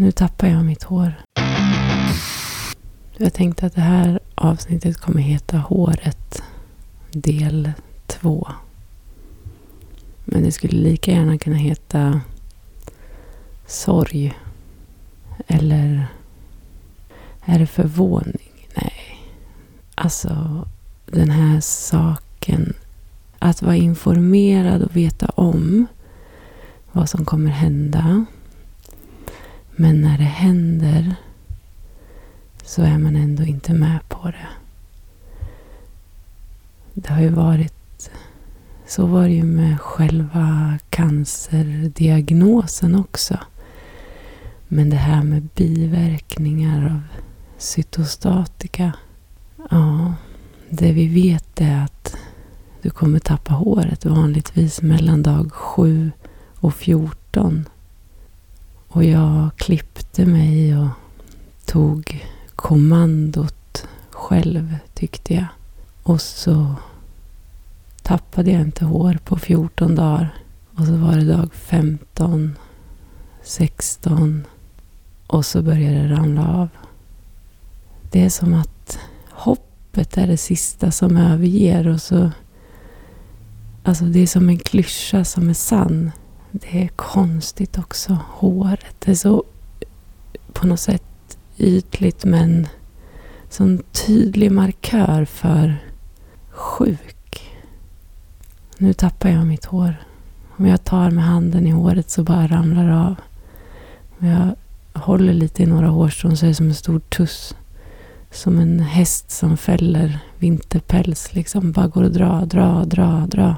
Nu tappar jag mitt hår. Jag tänkte att det här avsnittet kommer heta Håret del 2. Men det skulle lika gärna kunna heta Sorg. Eller är det förvåning? Nej. Alltså den här saken. Att vara informerad och veta om vad som kommer hända. Men när det händer så är man ändå inte med på det. Det har ju varit... Så var det ju med själva cancerdiagnosen också. Men det här med biverkningar av cytostatika. Ja, det vi vet är att du kommer tappa håret vanligtvis mellan dag 7 och 14. Och jag klippte mig och tog kommandot själv tyckte jag. Och så tappade jag inte hår på 14 dagar. Och så var det dag 15, 16 och så började det ramla av. Det är som att hoppet är det sista som överger och så... Alltså det är som en klyscha som är sann. Det är konstigt också. Håret det är så på något sätt ytligt men som tydlig markör för sjuk. Nu tappar jag mitt hår. Om jag tar med handen i håret så bara ramlar det av. Om jag håller lite i några hårstrån så är det som en stor tuss. Som en häst som fäller vinterpäls. Liksom bara går och dra, dra, dra, dra.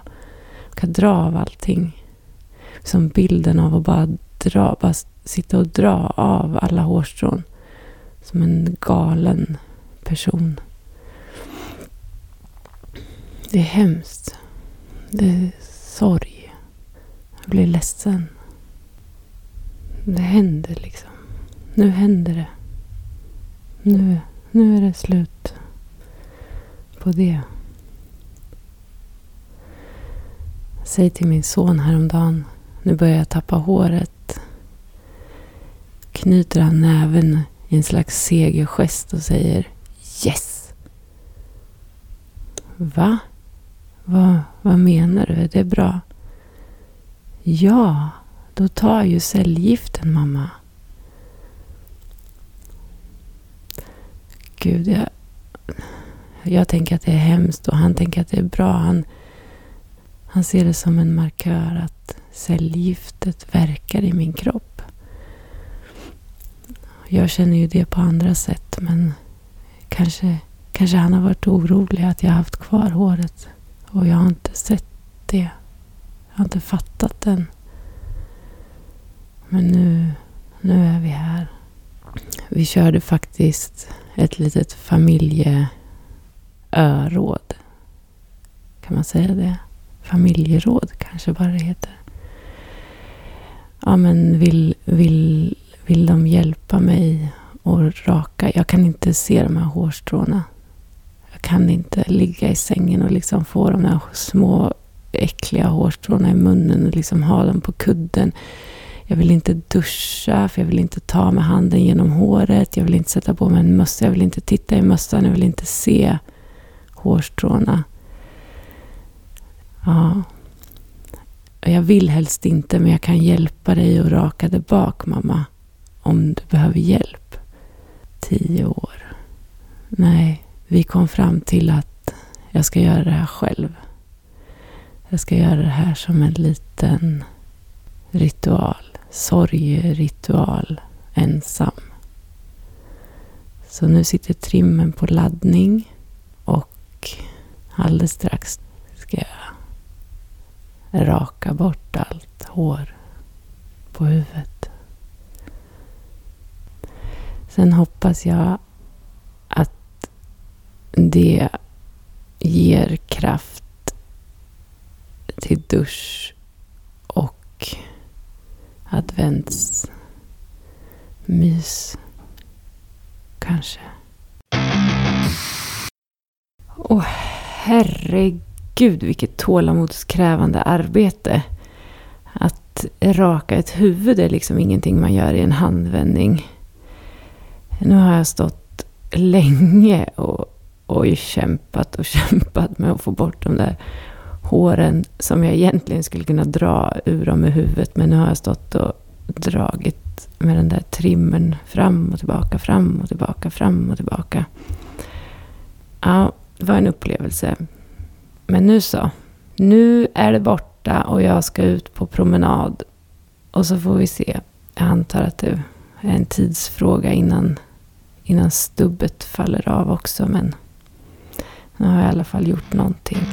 Jag kan dra av allting som bilden av att bara dra, bara sitta och dra av alla hårstrån. Som en galen person. Det är hemskt. Det är sorg. Jag blir ledsen. Det händer liksom. Nu händer det. Nu, nu är det slut på det. Säg till min son häromdagen nu börjar jag tappa håret. Knyter han näven i en slags segergest och säger Yes! Va? Va? Vad menar du? Är det bra? Ja, då tar ju cellgiften mamma. Gud, jag, jag tänker att det är hemskt och han tänker att det är bra. Han, han ser det som en markör att cellgiftet verkar i min kropp. Jag känner ju det på andra sätt men kanske, kanske han har varit orolig att jag har haft kvar håret och jag har inte sett det. Jag har inte fattat den. Men nu, nu är vi här. Vi körde faktiskt ett litet familjeöråd. Kan man säga det? Familjeråd kanske bara det heter ja, men vill, vill, vill de hjälpa mig att raka? Jag kan inte se de här hårstråna. Jag kan inte ligga i sängen och liksom få de här små äckliga hårstråna i munnen och liksom ha dem på kudden. Jag vill inte duscha, för jag vill inte ta med handen genom håret. Jag vill inte sätta på mig en mössa. Jag vill inte titta i mössan. Jag vill inte se hårstråna. Ja, jag vill helst inte, men jag kan hjälpa dig att raka det bak, mamma. Om du behöver hjälp. Tio år. Nej, vi kom fram till att jag ska göra det här själv. Jag ska göra det här som en liten ritual. Sorgeritual. Ensam. Så nu sitter trimmen på laddning och alldeles strax ska jag raka bort allt hår på huvudet. Sen hoppas jag att det ger kraft till dusch och adventsmys. Kanske. Åh, oh, herregud gud vilket tålamodskrävande arbete. Att raka ett huvud är liksom ingenting man gör i en handvändning. Nu har jag stått länge och, och kämpat och kämpat med att få bort de där håren som jag egentligen skulle kunna dra ur dem med huvudet. Men nu har jag stått och dragit med den där trimmern fram och tillbaka, fram och tillbaka, fram och tillbaka. Ja, det var en upplevelse. Men nu så. Nu är det borta och jag ska ut på promenad. Och så får vi se. Jag antar att det är en tidsfråga innan, innan stubbet faller av också. Men nu har jag i alla fall gjort någonting.